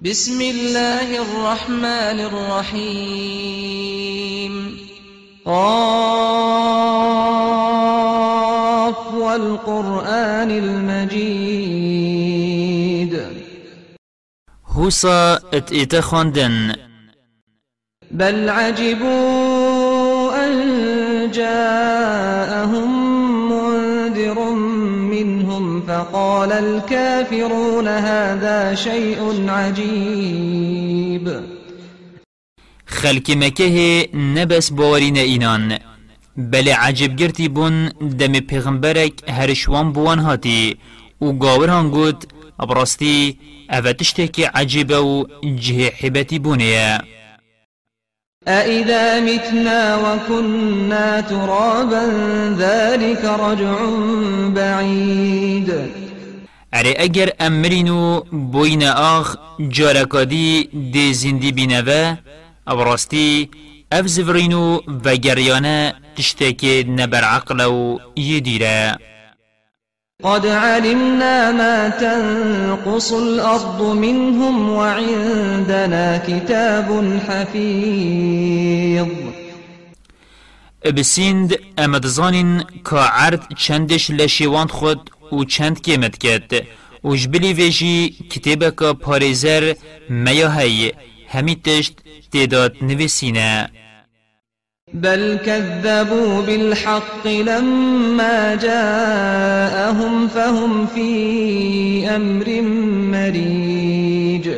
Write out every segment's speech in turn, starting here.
بسم الله الرحمن الرحيم. قاف والقرآن المجيد. هوسا ات بل عجبوا أن جاءهم منذر منهم فقال الكافرون هذا شيء عجيب. خلق مكه نبس باورين اينان بل عجب گرتی بون دم پیغمبرک هرشوان بوان هاتی و گاور هنگود ابراستی اوتشتك عجب و جه حبتی بونيه أإذا متنا وكنا ترابا ذلك رجع بعيد. اره اگر امرینو بوین آخ جارکادی دی زندی بینوه أو راستی اف زفرینو و گریانه تشتاك نبر عقلو يديره قد علمنا ما تنقص الأرض منهم وعندنا كتاب حفيظ. بسیند امدزانین که عرض چندش لشیوان خود و چند کمت کد و جبلی ویجی کتابه که پاريزر میا هی همی تشت تعداد نویسینه بل كذبوا بالحق لما جاءهم فهم في أمر مريج.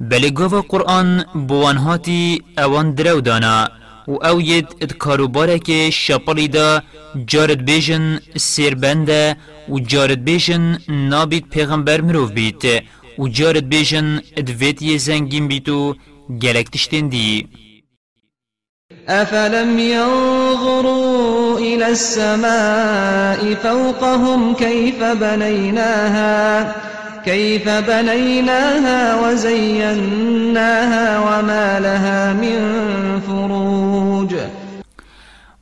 بل گوه قرآن بوانهاتی اوان درو دانا و أو ید اد کاروباره شپلی دا جارد بیجن سیربنده و جارد بیجن نابید پیغمبر مروف بیت و جارد بیجن اد ویتی زنگین بیتو گلک أفلم ينظروا إلى السماء فوقهم كيف بنيناها كيف بنيناها وزيناها وما لها من فروج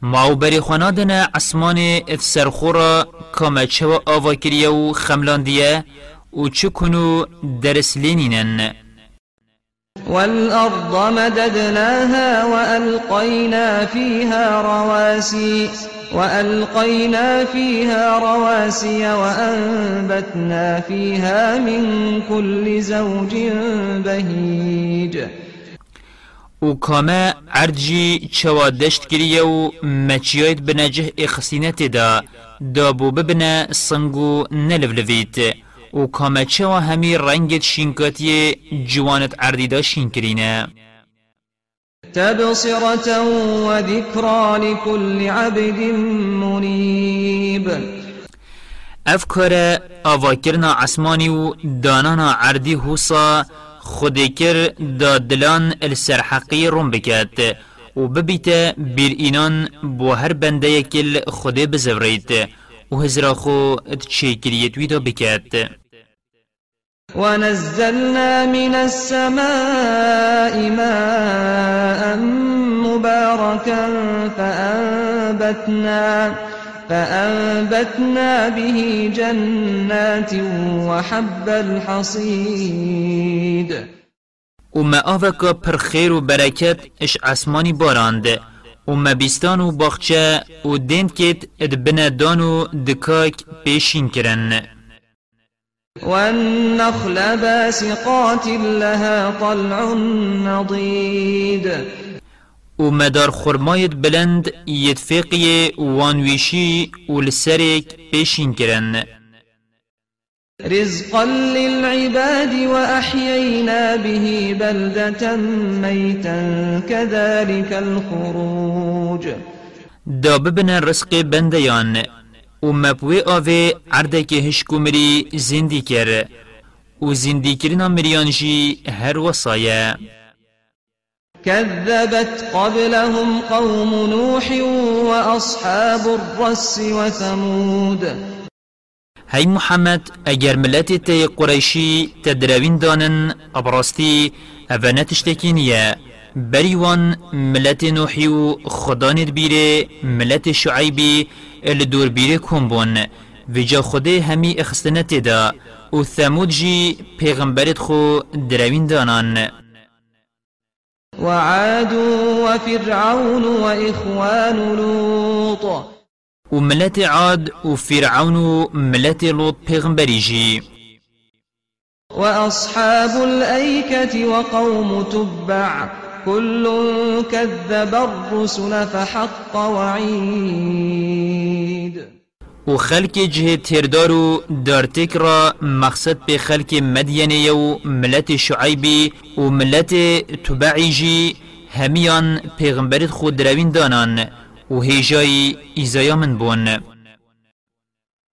ماو بری خانادن اسمان افسر خورا کامه چه و آوا کریه و خملاندیه و چه کنو درس لینینن والأرض مددناها وألقينا فيها رواسي وألقينا فيها رواسي وأنبتنا فيها من كل زوج بهيج. و کامه عرجی چوا دشت کریه و بنجه اخسینت دا دابو ببنه سنگو نلولوید و کامه چوا همی رنگت شینکاتی جوانت عردی دا شینکرینه تبصرة وذكرى لكل عبد منيب. افکار آواکرنا عسمانی و دانانا عردی حوصا خودکر دا دلان السرحقی روم بکد و ببیت بیر اینان بو هر بنده یکل خوده بزورید و هزراخو تشیکریت ویدا بکد ونزلنا من السماء ماء مباركا فأنبتنا فأنبتنا به جنات وحب الحصيد. وما آوکا پر خیر و برکت اش آسمانی باراند وما بیستان و باخچه و دند کت اد بندان و دکاک پیشین کرن. والنخل باسقات لها طلع نضيد. و مدار خرمایت بلند یتفقی وانویشی و لسرک پیشین کرن رزقا للعباد وأحيينا به بلدة ميتا كذلك الخروج. دا ببن رزق بندیان و مبوی آوه عرده که هشکو مری زندی کر. و زندی کرنا مریان جی هر وصایه. كذبت قبلهم قوم نوح وأصحاب الرس وثمود هی محمد اگر ملت تی قریشی تدروین دانن ابراستی اوه نتشتکینیه بریوان ملت نوحی و خداند بیره ملت شعیبی الدور بیره کن بون ویجا خوده همی اخستنت دا و ثمود جی پیغمبرت خو دروین دانان وعاد وفرعون وإخوان لوط. وملت عاد وفرعون وملت لوط پیغمبری جی. وأصحاب الأيكة وقوم تبع. كل كذب الرسل فحق وعيد. و خلق جه تردار و دارتك را مقصد به خلق مدینه و ملت شعیبی و ملت تبعی جی همیان پیغمبرت خود روین دانان و هیجای ایزایا من بون.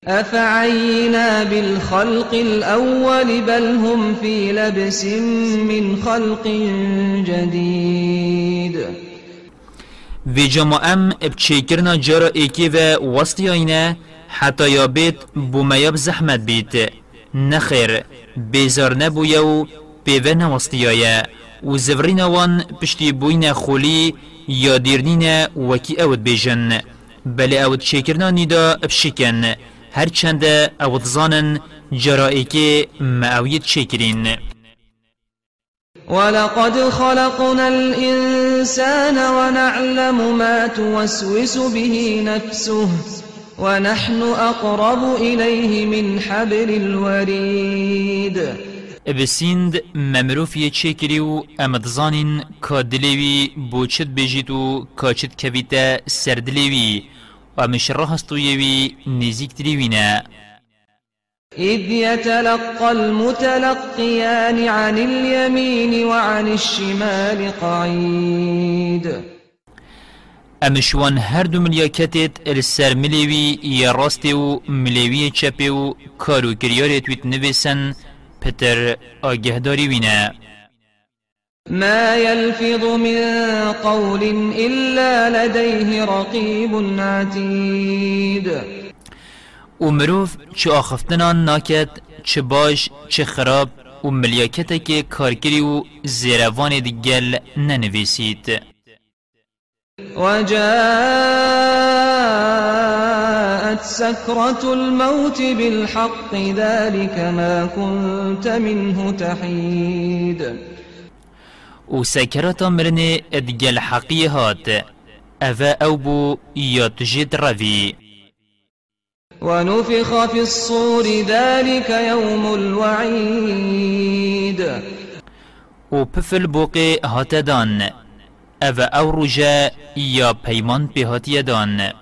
أفعينا بالخلق الأول بل هم في لبس من خلق جديد. جمع ام بچیکرنا جارا ایکی و حتی یا بیت بومیاب زحمت بیت نخیر بیزار نبویا و پیوه نوستی آیه و زورین وان پشتی بوین خولی یا دیرنین وکی اود بیجن بله اود چیکرنا نیدا بشکن هر چند اود زانن جرائي که معاویت چیکرین ولقد خلقنا الإنسان ونعلم ما توسوس به نفسه ونحن أقرب إليه من حبل الوريد. بسیند ممروف یه چه کری و امدزانین که دلیوی بوچت بجید و کاچت کویتا سردلیوی. و مشره هستویوی نزیک دلیوینه إذ يتلقى المتلقيان عن اليمين وعن الشمال قعيد. أمشوان هر دو ملیاکتت السر ملیوی یا راستی و ملیوی چپی و کارو کریارت ویت نویسن پتر آگهداری وینه ما يلفظ من قول إلا لديه رقيب عتيد. و مروف چه آخفتنان ناکد چه باش چه خراب و ملیاکت که کارکری و زیروان دیگل ننویسید. وجاءت سكرة الموت بالحق ذلك ما كنت منه تحيد. و سکرات مرنه ادگل حقی هات. اوه أو بو تجید روی ونفخ في الصور ذلك يوم الوعيد. و پفل بوقی هات دان. أو أو رجا یا پیمان به هاتی دان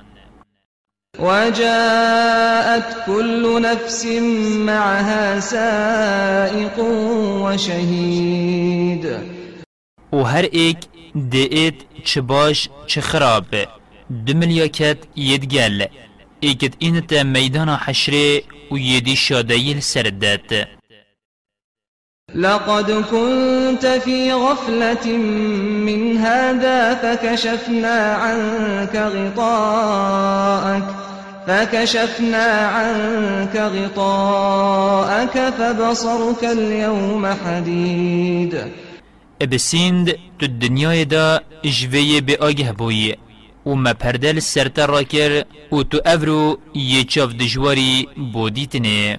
وجاءت كل نفس معها سائق وشهيد. و هر ایک دیت چه باش چه خراب. دملیاکت یدگل ایکت اینت میدان حشره و یدی شادیل سردت. لقد كنت في غفلة من هذا فكشفنا عنك غطاءك فكشفنا عنك غطاءك فبصرك اليوم حديد. بسیند تو دنیای دا جوی به آگه بوی و ما پردل سرتر را کر و تو افرو یه چاف دجواری بودیتنه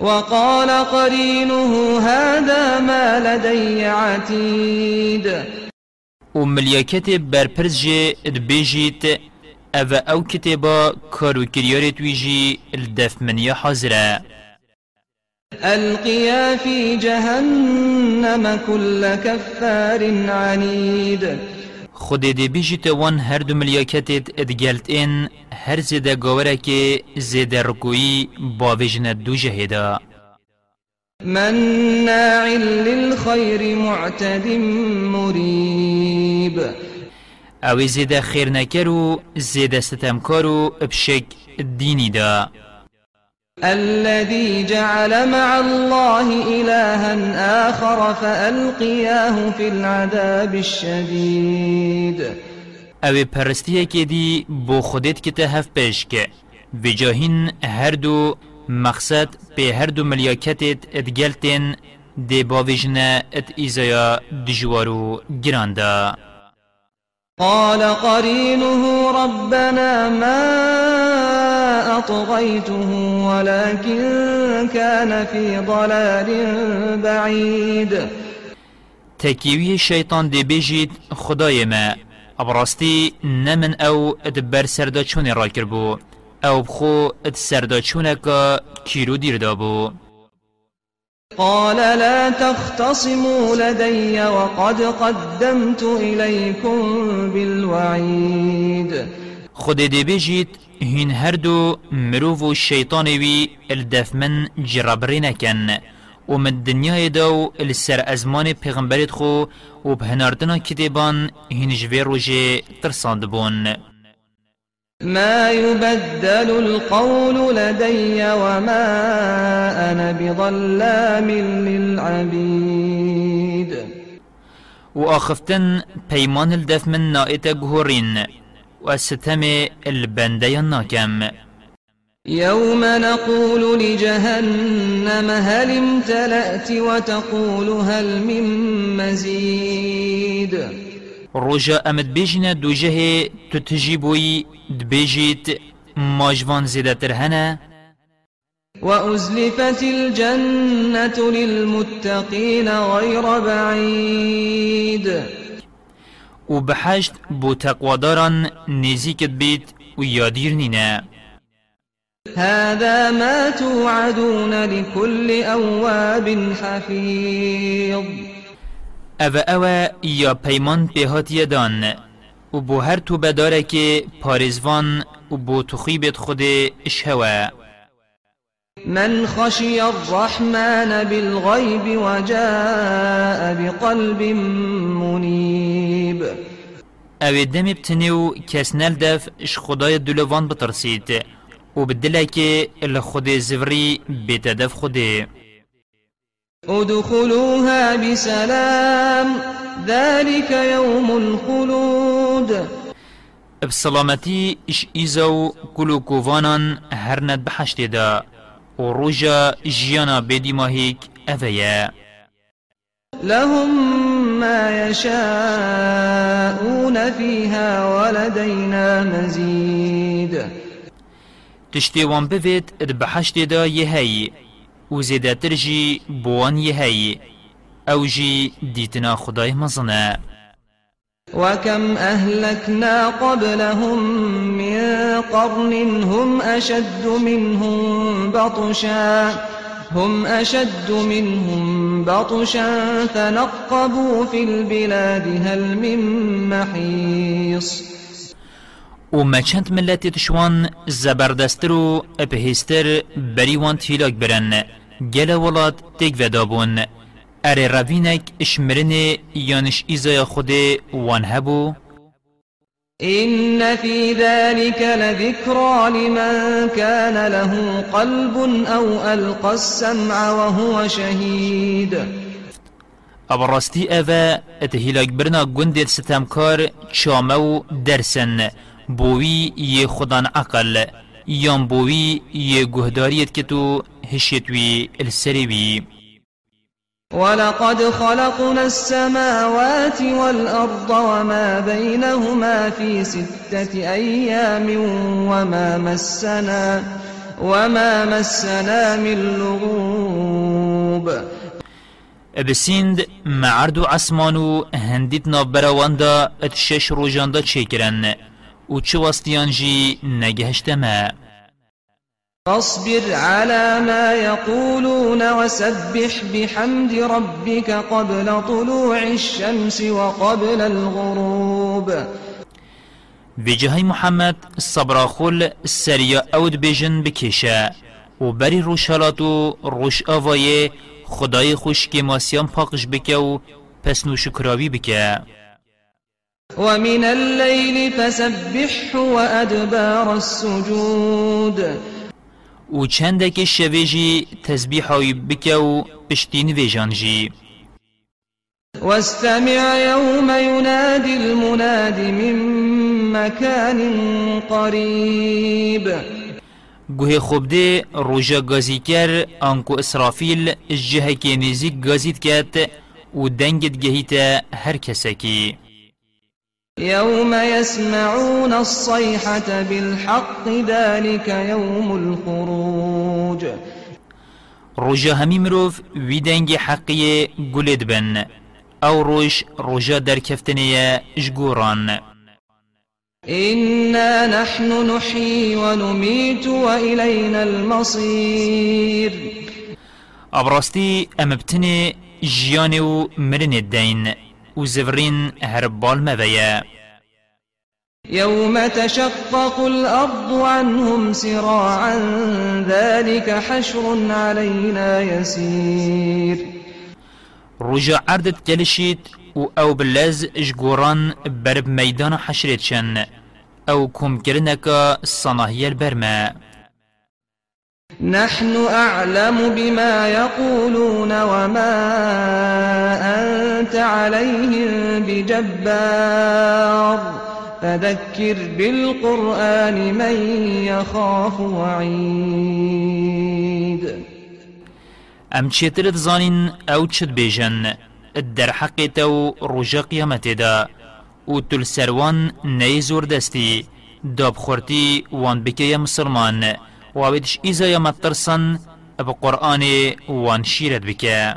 وقال قرينه هذا ما لدي عتيد و ملیاکت برپرز جه دبیجیت أو أو کتبا کارو کریارت ویجی الدف منیا حاضره ألقيا في جهنم كل كفار عنيد. خود دی بیجیت وان هر دو ملیاکتت ادگلت این هر زیده گوره که زیده رکویی با ویجن دو جهده مناع للخير معتد مريب أو زیده خیر نکر و زیده ستمکار و بشک دینی دا. الذي جعل مع الله إلها آخر فألقياه في العذاب الشديد. أو پرستیه که دی بو خودت که تهف پیش که. و جاهین هر دو مقصد به هر دو ملیاکتت ادگلتن دی باویجنه ات ایزایا دجوارو گرانده قال قرينه ربنا ما أطغيته ولكن كان في ضلال بعيد. تکیوی شیطان دی بیجید خدای ما. ابراستی نمن أو ادبر سردا چون را کربو. أو بخو اد کیرو دیر دابو قال لا تختصموا لدي وقد قدمت إليكم بالوعيد. خود دی بیجید هین هر دو مروف و شیطان وی الدف من جرابری نکن. و من دنیای دو السر ازمان پیغمبرت خو و بهناردنا کتیبان هین جوی روژه ترساند بون. ما يبدل القول لدي وما أنا بظلام للعبيد. و آخفتن پیمان الدف من نائت گهورین و ستم البنده ناکم يوم نقول لجهنم هل امتلأت وتقول هل من مزيد. روژا امد بیجنه دو جه تو تجیبوی دبیجیت ماجوان زیده تر هنه. وأزلفت الجنة للمتقين غير بعيد و بحشت بو تقواداران نزیکت بیت و یادیر نینه. هذا ما توعدون لكل أواب حفيظ أو أو یا پیمان بهات دان و بو هر تو بداره که پارزوان و بو تخیبت خود اشهوه من خشي الرحمن بالغيب وجاء بقلب منيب أو دم بتنیو کس نلدف اش خدای دلوان بترسید. و بدله که الخود زوری بتدف خوده. ادخلوها بسلام. ذلك يوم الخلود. بسلامتی اش ایزو کلو کووانان هر ند بحشت دا و روژا جیانا بدی ماهیک اویا لهم ما يشاءون فيها ولدينا مزيد. تشتی وان بوید اد بحشت دا یهی و زیدتر جی بوان یهی أو جی دیتنا خدای مزنة. وكم أهلكنا قبلهم من قرن هم أشد منهم بطشا. هم أشد منهم بطشا فنقبوا في البلاد هل من محيص. و ما چند ملتی تشوان زبردستر و بهستر بریوان تیلاک برن. گل ولاد تک ودابون اره روینک اشمرن یانش ایزای خود وان هبو إن في ذلك لذكرى لمن كان له قلب أو ألقى السمع وهو شهيد ابراستی اوه اتهیلاک برنا گندت ستمکار چامو درسن. بوی یه خودان عقل یان بوی یه گهداریت که تو هشیتوی السریوی ولقد خلقنا السماوات والأرض وما بينهما في ستة أيام وما مسنا وما مسنا من لغوب. بسیند معرض عسمانو هندیت نابرواندا اتشش روجاندا چیکرن. و چه وستیان جی نگهشتمه فاصبر على ما يقولون وسبح بحمد ربك قبل طلوع الشمس وقبل الغروب بجهي محمد الصبر خل السريا اود بيجن بكيشا و بری روشالاتو روش آوایه خدای خوش که ماسیان پاقش بکه و پس نوشکراوی بکه ومن الليل فسبحه وأدبار السجود. و چندک شویجی تسبیح های بکه و پشتین ویجان جی واستمع يوم ينادي المناد من مكان قريب. گوه خوب ده روژا گازی کر آنکو اسرافیل جهه که نزیک گازید کت و دنگت گهیت هر کسکی. يوم يسمعون الصيحة بالحق ذلك يوم الخروج. روژا همی مروف وی دنگ حقیه گلد بن. أو روش روژا در کفتنه جگوران إنا نحن نحيي ونميت وإلينا المصير. ابراستی ام بتنه جیان و مرن الدين و زفرین هربال مویا يوم تشقق الأرض عنهم سراعا ذلك حشر علينا يسير رجع عردت جلشيت و أو بلاز جگوران برب ميدان حشرت شن. أو كم كرنك صناهي البرما نحن أعلم بما يقولون وما أنت عليهم بجبار. فذكر بالقرآن من يخاف وعيد. أم چیتر زانین أو چد بیجن در حق تو رجا قیامت دا. و تل سروان نیزور دستی داب خورتی وان بکی مسلمان. و ایزا یا مترسن اب قرآن وان شیرت بکه.